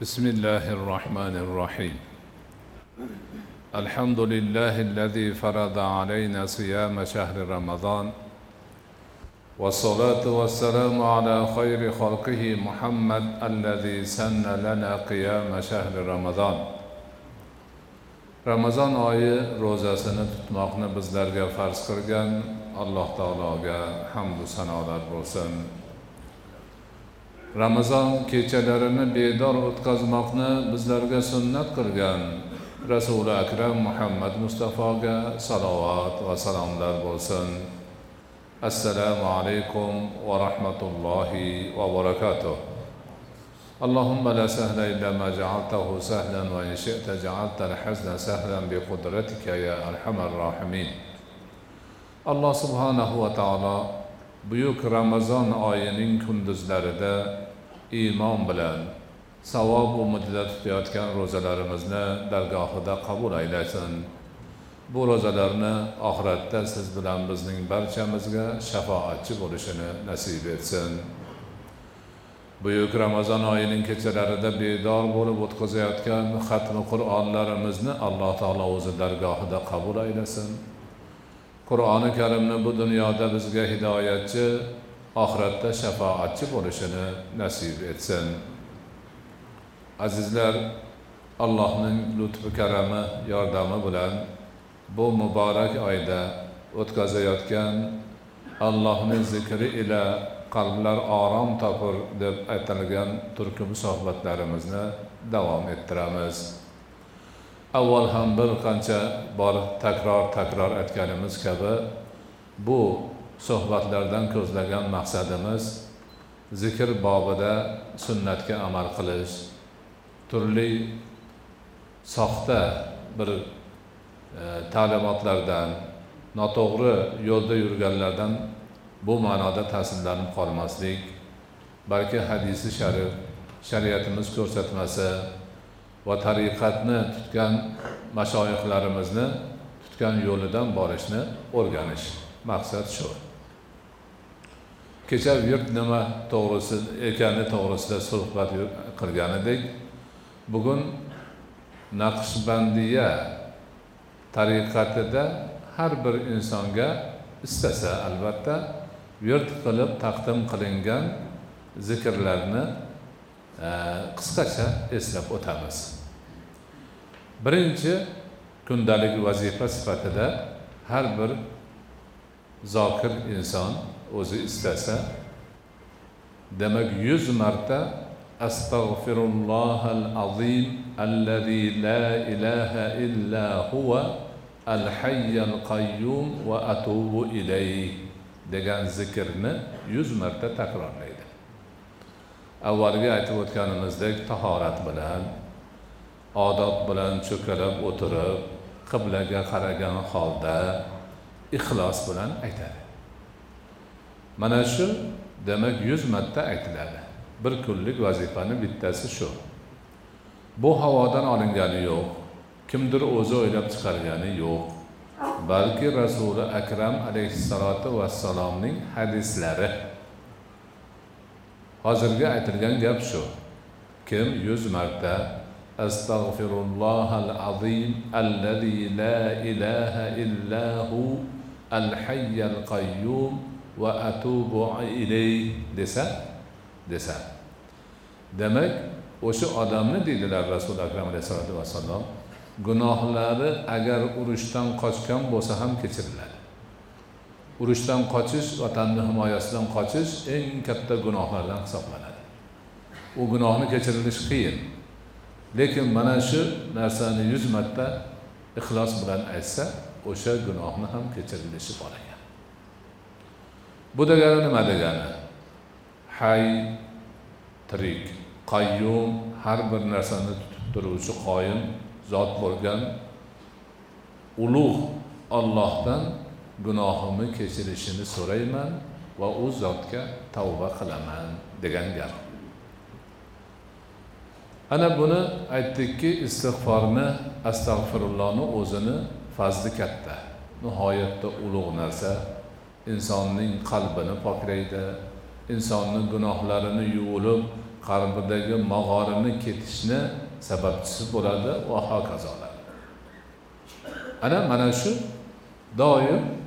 بسم الله الرحمن الرحيم. الحمد لله الذي فرض علينا صيام شهر رمضان والصلاة والسلام على خير خلقه محمد الذي سن لنا قيام شهر رمضان. ramazon oyi ro'zasini tutmoqni bizlarga farz qilgan alloh taologa hamdu sanolar bo'lsin ramazon kechalarini bedor o'tkazmoqni bizlarga sunnat qilgan rasuli akram muhammad mustafoga salovat va salomlar bo'lsin assalomu alaykum va rahmatullohi va barakatuh اللهم لا سهل إلا ما جعلته سهلا وإن شئت جعلت الحزن سهلا بقدرتك يا أرحم الراحمين alloh subhanahu va taolo buyuk ramazon oyining kunduzlarida iymon bilan savob umidida tutayotgan ro'zalarimizni dargohida qabul aylasin. Bu ro'zalarni oxiratda siz bilan bizning barchamizga shafoatchi bo'lishini nasib etsin. Buyuk ramazon oyining kechalarida bedor bo'lib o'tkazayotgan xatmi qur'onlarimizni alloh taolo o'zi dargohida qabul aylasin. Qur'oni karimni bu dunyoda bizga hidoyatchi oxiratda shafoatchi bo'lishini nasib etsin. Azizlar allohning lutfi karami yordami bilan bu muborak oyda o'tkazayotgan allohning zikri ila qalblar orom topur deb aytilgan turkum suhbatlarimizni davom ettiramiz. Avval ham bir qancha bor takror takror aytganimiz kabi bu suhbatlardan ko'zlagan maqsadimiz zikr bobida sunnatga amal qilish turli soxta bir e, ta'limotlardan noto'g'ri yo'lda yurganlardan bu ma'noda ta'sirlanib qolmaslik balki hadisi sharif shariatimiz ko'rsatmasi va tariqatni tutgan mashoyihlarimizni tutgan yo'lidan borishni o'rganish maqsad shu. Kecha yurt nima to'g'risi ekani to'g'risida suhbat qilgan edik bugun naqshbandiya tariqatida har bir insonga istasa albatta yurt qilib taqdim qilingan zikrlarni qisqacha eslab o'tamiz. Birinchi kundalik vazifa sifatida har bir zokir inson o'zi istasa demak yuz marta astag'firullohal azim allazi la ilaha illa huva al hayyal qayyum va atubu ilayh degan zikrni yuz marta takrorlaydi. Avvalgi aytib o'tganimizdek tahorat bilan odob bilan cho'kilib o'tirib qiblaga qaragan holda ixlos bilan aytadi. Mana shu demak yuz marta aytiladi. Bir kunlik vazifani bittasi shu. Bu havodan olingani yo'q kimdir o'zi o'ylab chiqargani yo'q. Balki rasuli akram alayhissalotu vassalomning hadislari. Hozirgi aytilgan gap shu. Kim yuz marta astag'firullohal azim allazi la ilaha illahu al hayyal qayyum va atubu ilayh desa desa. Demak o'sha odamni deydilar rasuli akram alayhisalotu vassalom gunohlari agar urushdan qochgan bo'lsa ham kechiriladi urushdan qochish vatanni himoyasidan qochish eng katta gunohlardan hisoblanadi. U gunohni kechirilishi qiyin. Lekin mana shu narsani yuz marta ixlos bilan aytsa o'sha gunohni ham kechirilishi bor ekan. Bu degani nima degani? Hay tirik qayyum har bir narsani tutib turuvchi qoyim zot bo'lgan ulug' ollohdan gunohimni kechirishini so'rayman va u zotga tavba qilaman degan gap. Ana buni aytdikki istig'forni astag'firullohni o'zini fazli katta nihoyatda ulug' narsa. Insonning qalbini poklaydi insonni gunohlarini yuvilib qalbidagi mag'orini ketishni sababchisi bo'ladi va hokazolar. Ana mana shu doim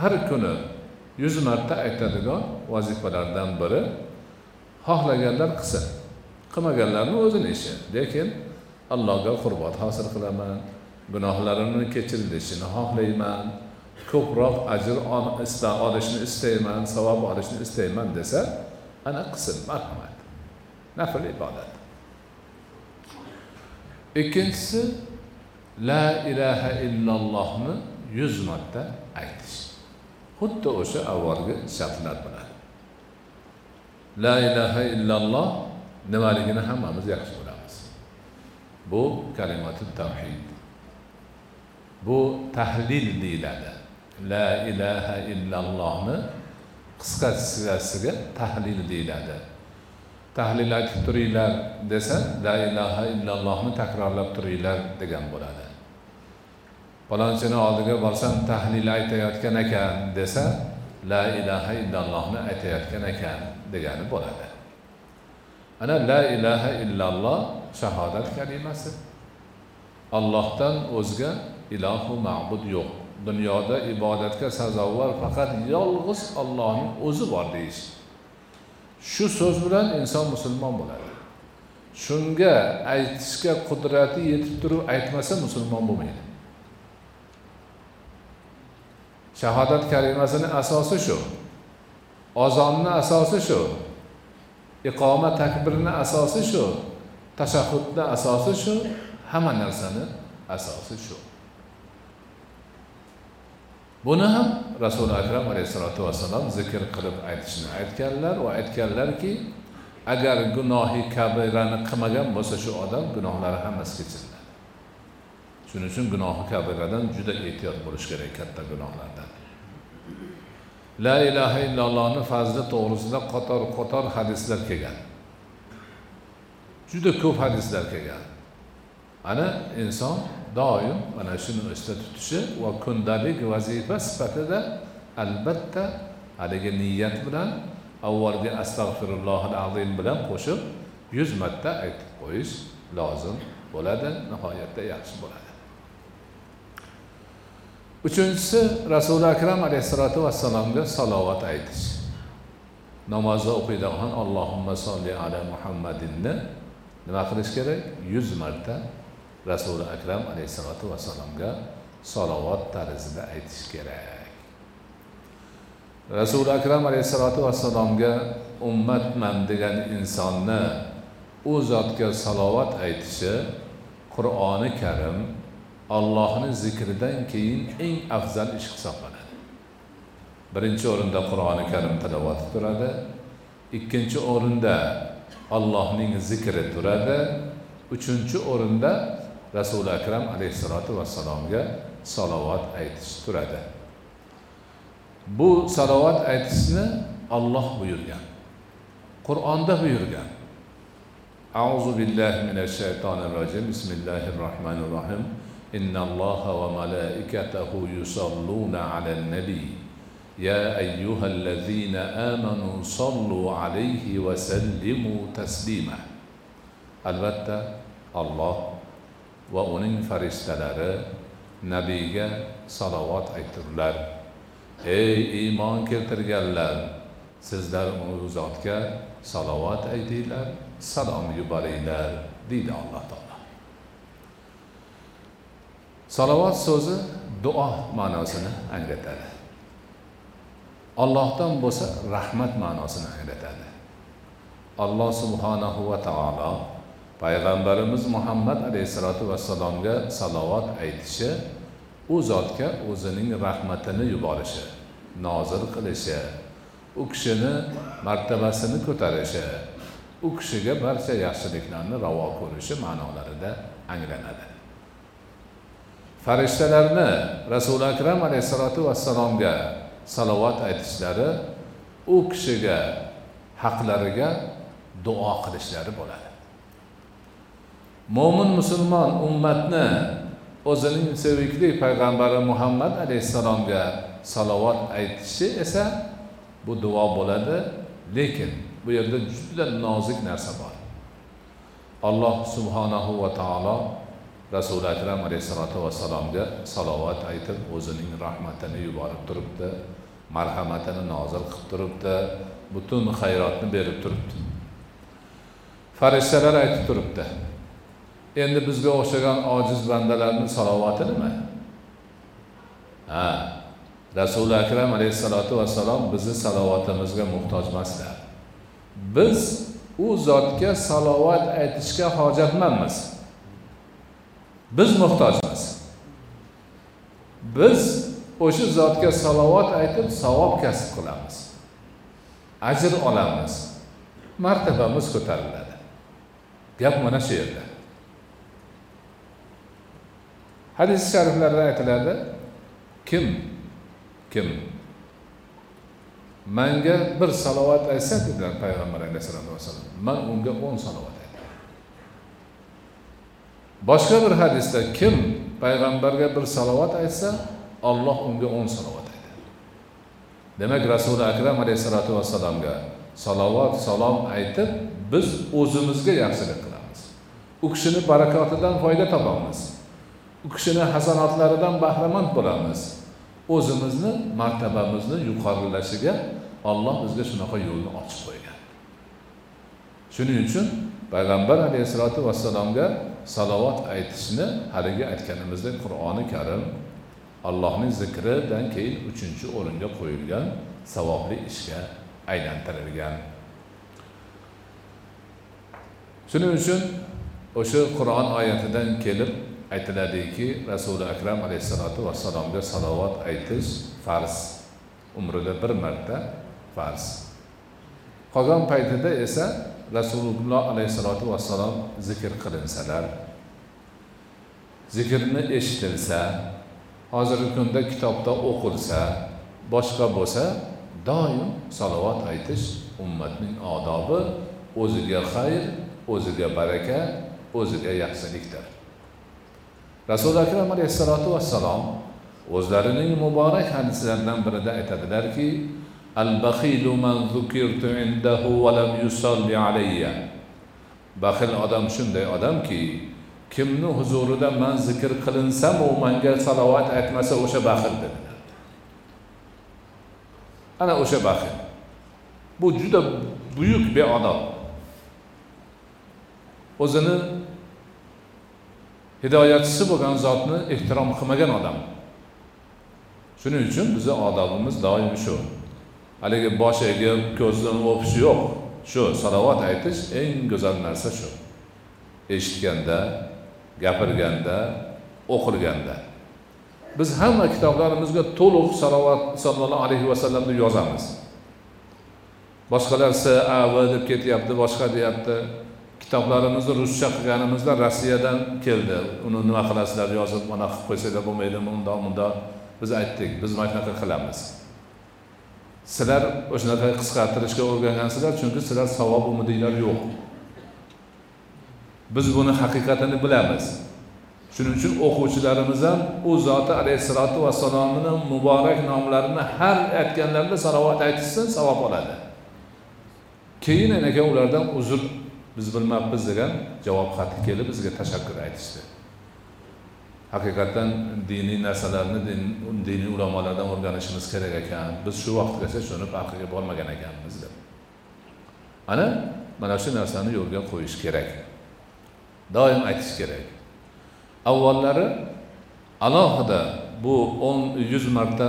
har kuni yuz marta aytadigan vazifalardan biri xohlaganlar qilsin qilmaganlarni o'zini ishi. Lekin allohga qurbat hosil qilaman gunohlarimni kechirilishini xohlayman ko'proq ajr olishni istayman savob olishni istayman desa ana qilsin marhamat nafl ibodat. Ikkinchisi la ilaha illallohni yuz marta aytish. Xuddi o'sha avvalgi shartlar bilan. La ilaha illalloh nimaligini hammamiz yaxshi bilamiz. Bu kalimati tavhid. Bu tahlil deyiladi. La ilaha illallohni qisqasiga tahlil deyiladi. Tahlil aytib turinglar desa la ilaha illallohni takrorlab turinglar degan bo'ladi. Palonchini oldiga borsam tahlil aytayotgan ekan desa la ilaha illallohni aytayotgan ekan degani bo'ladi. Ana la ilaha illalloh shahodat kalimasi. Allohdan o'zga ilohu ma'bud yo'q. Dunyoda ibodatga sazovor faqat yolg'iz ollohning o'zi bor deyish. Shu so'z bilan inson musulmon bo'ladi. Shunga aytishga qudrati yetib turib aytmasa musulmon bo'lmaydi. Shahodat kalimasini asosi shu. Ozonni asosi shu. Iqoma takbirni asosi shu. Tashahhudni asosi shu. Hamma narsani asosi shu. Buni ham rasuli akram alayhissalotu vassalom zikr qilib aytishni aytganlar va aytganlarki agar gunohi kabirani qilmagan bo'lsa shu odam gunohlari hammasi kechiriladi shuning uchun gunohi kabiradan juda ehtiyot bo'lish kerak katta gunohlardan. La ilaha illallohni fazli to'g'risida qator qator hadislar kelgan. Juda ko'p hadislar kelgan. Ana inson doim mana shuni esda tutishi va kundalik vazifa sifatida albatta haligi niyat bilan avvalgi astag'firullohil azim bilan qo'shib yuz marta aytib qo'yish lozim bo'ladi nihoyatda yaxshi bo'ladi. Uchinchisi rasuli akram alayhissalotu vassalomga salovat aytish. Namozda o'qiydigan allohimma solli ala muhammadinni nima qilish kerak? Yuz marta rasuli akram alayhissalotu vassalomga salovat tarzida aytish kerak. Rasuli akram alayhissalotu vassalomga ummatman degan insonni u zotga salovat aytishi qur'oni karim ollohni zikridan keyin eng afzal ish hisoblanadi. Birinchi o'rinda qur'oni karim tilovati turadi ikkinchi o'rinda allohning zikri turadi uchinchi o'rinda rasuli akram alayhissalotu vassalomga salovat aytish turadi. Bu salovat aytishni olloh buyurgan qur'onda buyurgan. Auzu billahi minash shaytonir rojim. Bismillahir rohmanir rohim إن الله وملائكته يصلون على النبي يا أيها الذين آمنوا صلوا عليه وسلموا تسليما البتة الله va uning farishtalari nabiyga salovat aytdilar ey iymon keltirganlar sizlar u zotga salovat aytinglar salom yuboringlar deydi alloh taolo Salovat so'zi duo ma'nosini anglatadi. Allohdan bo'lsa rahmat ma'nosini anglatadi. Alloh subhanahu va taolo payg'ambarimiz muhammad alayhissalotu vassalomga salovat aytishi u zotga o'zining rahmatini yuborishi nozil qilishi u kishini martabasini ko'tarishi u kishiga barcha yaxshiliklarni ravo ko'rishi ma'nolarida anglanadi. Farishtalarni rasuli akram alayhissalotu vassalomga salovat aytishlari u kishiga haqlariga duo qilishlari bo'ladi. Mo'min musulmon ummatni o'zining sevikli payg'ambari muhammad alayhissalomga salovat aytishi esa bu duo bo'ladi lekin bu yerda juda nozik narsa bor. Alloh subhanahu va taolo rasuli akram alayhissalotu vassalomga salovat aytib o'zining rahmatini yuborib turibdi marhamatini nozil qilib turibdi butun hayrotni berib turibdi. Farishtalar aytib turibdi endi bizga o'xshagan ojiz bandalarni salovati nima ha rasuli akram alayhissalotu vassalom bizni salovatimizga muhtoj emaslar. Biz u zotga salovat aytishga hojatmanmiz. Biz muhtojmiz. Biz o'sha zotga salovat aytib savob kasb qilamiz. Ajr olamiz. Martabamiz ko'tariladi. Gap mana shu yerda. Hadis shariflarda aytiladi kim kim manga bir salovat aytsa dedilar payg'ambar alayhisalotu vassalom man unga o'n salovat boshqa bir hadisda kim payg'ambarga bir salovat aytsa olloh unga o'n salovat aytadi. Demak rasuli akram alayhissalotu vassalomga salovat salom aytib biz o'zimizga yaxshilik qilamiz. U kishini barakotidan foyda topamiz. U kishini hasanotlaridan bahramand bo'lamiz. O'zimizni martabamizni yuqorilashiga olloh bizga shunaqa yo'lni ochib qo'ygan. Shuning uchun payg'ambar alayhissalotu vassalomga salovat aytishni haligi aytganimizdek qur'oni karim allohning zikridan keyin uchinchi o'ringa qo'yilgan savobli ishga aylantirilgan. Shuning uchun o'sha qur'on oyatidan kelib aytiladiki rasuli akram alayhissalotu vassalomga salovat aytish farz umrida bir marta farz. Qolgan paytida esa rasululloh alayhissalotu vassalom zikr qilinsalar zikrni eshitilsa hozirgi kunda kitobda o'qilsa boshqa bo'lsa doim salovat aytish ummatning odobi o'ziga xayr o'ziga baraka o'ziga yaxshilikdir. Rasuli akram alayhissalotu vassalom o'zlarining muborak hadislaridan birida aytadilarki البخيل من ذكرت عنده ولم يصلي علي baxil odam shunday odamki kimni huzurida man zikr qilinsam u manga salovat aytmasa o'sha baxil dedilar ana o'sha baxil bu juda buyuk beodob. O'zini hidoyatchisi bo'lgan zotni ehtirom qilmagan odam. Shuning uchun bizni odobimiz doim shu. Haligi bosh egib ko'zdan o'pish yo'q. Shu salovat aytish eng go'zal narsa shu. Eshitganda gapirganda o'qilganda. Biz hamma kitoblarimizga to'liq salovat sallallohu alayhi vasallamni yozamiz. Boshqalar sav deb ketyapti boshqa deyapti. Kitoblarimizni ruscha qilganimizda rossiyadan keldi. Uni nima qilasizlar yozib mana qilib qo'ysanglar bo'lmaydimi undoq bundoq biz aytdik biz mana shunaqa qilamiz. Sizlar o'shanaqa qisqartirishga o'rgangansizlar chunki sizlar savob umidinglar yo'q. Biz buni haqiqatini bilamiz. Shuning uchun o'quvchilarimiz ham u zoti alayhissalotu vassalomni muborak nomlarini har aytganlarida salovat aytishsin savob oladi. Keyin aka ulardan uzr biz bilmabmiz degan javob xati kelib bizga tashakkur aytishdi. Haqiqatdan diniy narsalarni diniy ulamolardan o'rganishimiz kerak ekan. Biz shu vaqtgacha shuni farqiga bormagan ekanmiz deb. Ana mana shu narsani yo'lga qo'yish kerak. Doim aytish kerak. Avvallari alohida bu o'n yuz marta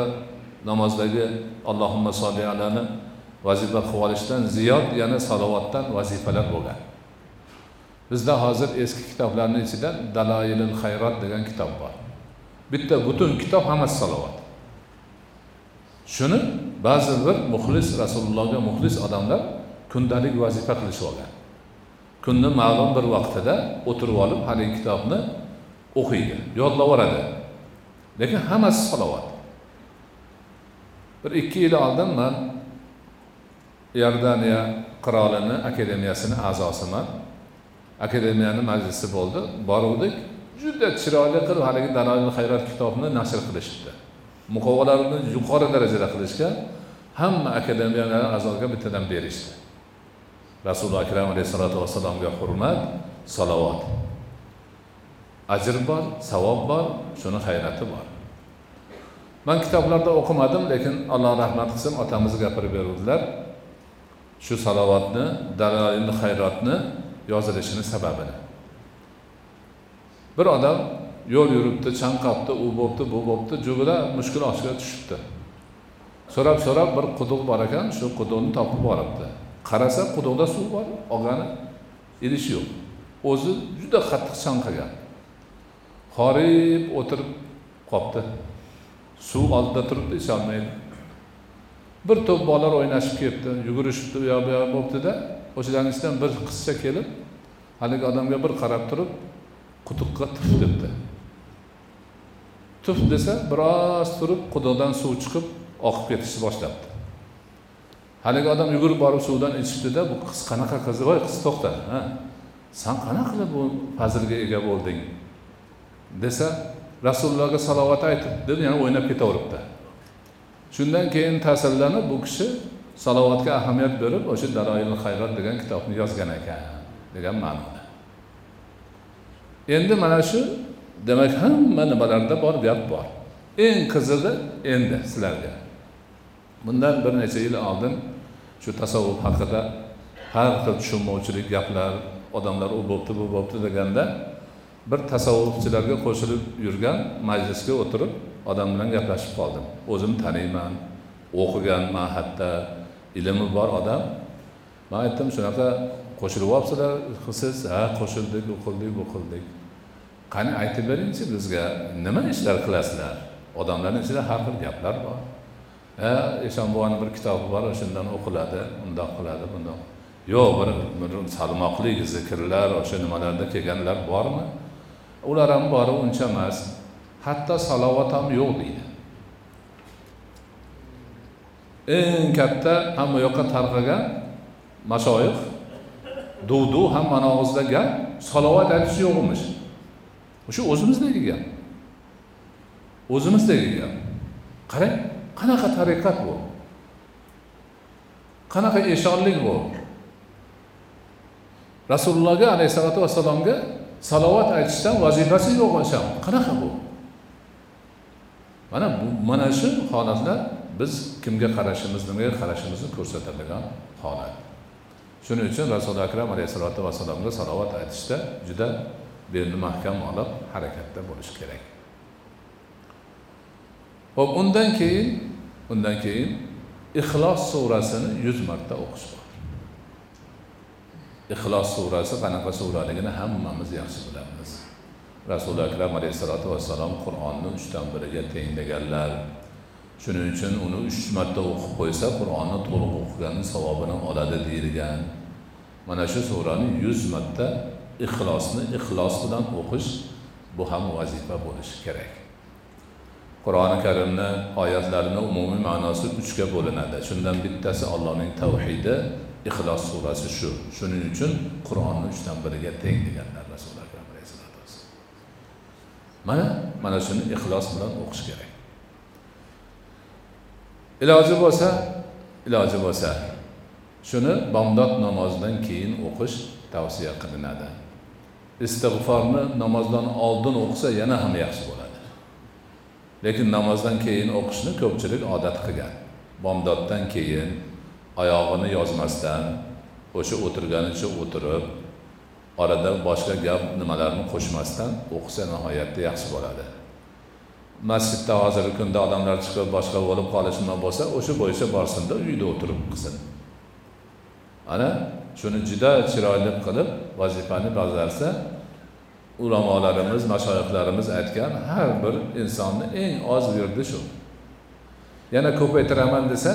namozdagi allohimma solli alani vazifa qilib olishdan ziyod yana salovatdan vazifalar bo'lgan. Bizda hozir eski kitoblarni ichida daloilil hayrot degan kitob bor. Bitta butun kitob hammasi salovat. Shuni ba'zi bir muxlis rasulullohga muxlis odamlar kundalik vazifa qilishib olgan. Kunni ma'lum bir vaqtida o'tirib olib haligi kitobni o'qiydi yodlab yuboradi lekin hammasi salovat. Bir ikki yil oldin man iordaniya qirolini akademiyasini a'zosiman. Akademiyani majlisi bo'ldi. Boruvdik. Juda chiroyli qilib haligi daloil hayrat kitobini nashr qilishibdi. Muqovalarini yuqori darajada qilishgan hamma akademiyalar a'zoga bittadan berishdi. Rasuli akram alayhissalotu vassalomga hurmat salovat. Ajr bor savob bor shuni hayrati bor. Man kitoblarda o'qimadim lekin alloh rahmat qilsin otamiz gapirib beruvdilar. Shu salovatni daloil hayrotni yozilishini sababini. Bir odam yo'l yuribdi chanqabdi u bo'libdi bu bo'libdi jugila mushkul oshiga tushibdi. So'rab so'rab bir quduq bor ekan shu quduqni topib boribdi. Qarasa quduqda suv bor olgani idish yo'q. O'zi juda qattiq chanqagan horib o'tirib qolibdi suv oldida turibdi icholmaydi bir to'p bolalar o'ynashib kelibdi yugurishibdi u yoq bu yoq bo'libdida o'shalarni ichidan bir qizcha kelib haligi odamga bir qarab turib quduqqa tuf debdi. Tuf desa biroz turib quduqdan suv chiqib oqib ketishni boshlabdi. Haligi odam yugurib borib suvdan ichibdida bu qiz qanaqa qiz? Voy qiz to'xta ha. San qanaqa qilib bu fazilga ega bo'lding? Desa rasulullohga salovat aytib deb yana o'ynab ketaveribdi. Shundan keyin ta'sirlanib bu kishi salovatga ahamiyat berib o'sha daroil hayrat degan kitobni yozgan ekan degan ma'noda. Endi mana shu demak hamma nimalarda bor gap bor. Eng qizig'i endi sizlarga. Bundan bir necha yil oldin shu tasavvuf haqida har xil tushunmovchilik gaplar odamlar u bo'pti bu bo'pti deganda bir tasavvufchilarga qo'shilib yurgan majlisga o'tirib odam bilan gaplashib qoldim. O'zim taniyman o'qiganman hatto ilmi bor odam. Man aytdim shunaqa qo'shilib olibsizlar siz ha qo'shildik u qildik bu qildik qani aytib beringchi bizga nima ishlar qilasizlar? Odamlarni ichida har xil gaplar bor. Ha eshonbuvani bir kitobi bor o'shandan o'qiladi undoq qiladi bundoq. Yo'q bir, bir salmoqli zikrlar o'sha nimalarda kelganlar bormi? Ular ham bor uncha emas. Hatto salovat ham yo'q deydi. Eng katta hamma yoqqa tarqagan mashoyih duvdu hammani og'zida gap. Salovat aytish yo'q emish o'sha o'zimizdagi gap. O'zimizdagi gap. Qarang qanaqa tariqat bu? Qanaqa eshonlik bu? Rasulullohga alayhissalotu vassalomga salovat aytishdan vazifasi yo'q o'sha qanaqa bu? Mana bu mana shu holatlar biz kimga qarashimiz nimaga qarashimizni ko'rsatadigan holat. Shuning uchun rasuli akram alayhissalotu vassalomga salovat aytishda juda belni mahkam olib harakatda bo'lish kerak. Ho'p undan keyin undan keyin ixlos surasini yuz marta o'qish bor. Ixlos surasi qanaqa suraligini hammamiz yaxshi bilamiz. Rasuli akram alayhissalotu vassalom qur'onni uchdan biriga teng deganlar shuning uchun uni uch marta o'qib qo'ysa qur'onni to'liq o'qiganni savobini oladi deyilgan. Mana shu surani yuz marta ixlosni ixlos bilan o'qish bu ham vazifa bo'lishi kerak. Qur'oni karimni oyatlarini umumiy ma'nosi uchga bo'linadi. Shundan bittasi allohning tavhidi ixlos surasi shu. Shuning uchun qur'onni uchdan biriga teng deganlar rasul akram alayhissalatu vassalom mana mana shuni ixlos bilan o'qish kerak. Iloji bo'lsa iloji bo'lsa. Shuni bomdod namozidan keyin o'qish tavsiya qilinadi. Istig'forni namozdan oldin o'qisa yana ham yaxshi bo'ladi. Lekin namozdan keyin o'qishni ko'pchilik odat qilgan. Bomdoddan keyin oyog'ini yozmasdan o'sha o'tirganicha o'tirib orada boshqa gap nimalarni qo'shmasdan o'qisa nihoyatda yaxshi bo'ladi. Masjidda hozirgi kunda odamlar chiqib boshqa bo'lib qolishi nima bo'lsa o'sha bo'yicha borsinda uyda o'tirib qilsin. Ana shuni juda chiroyli qilib vazifani bajarsa ulamolarimiz mashoyihlarimiz aytgan har bir insonni eng oz virdi shu. Yana ko'paytiraman desa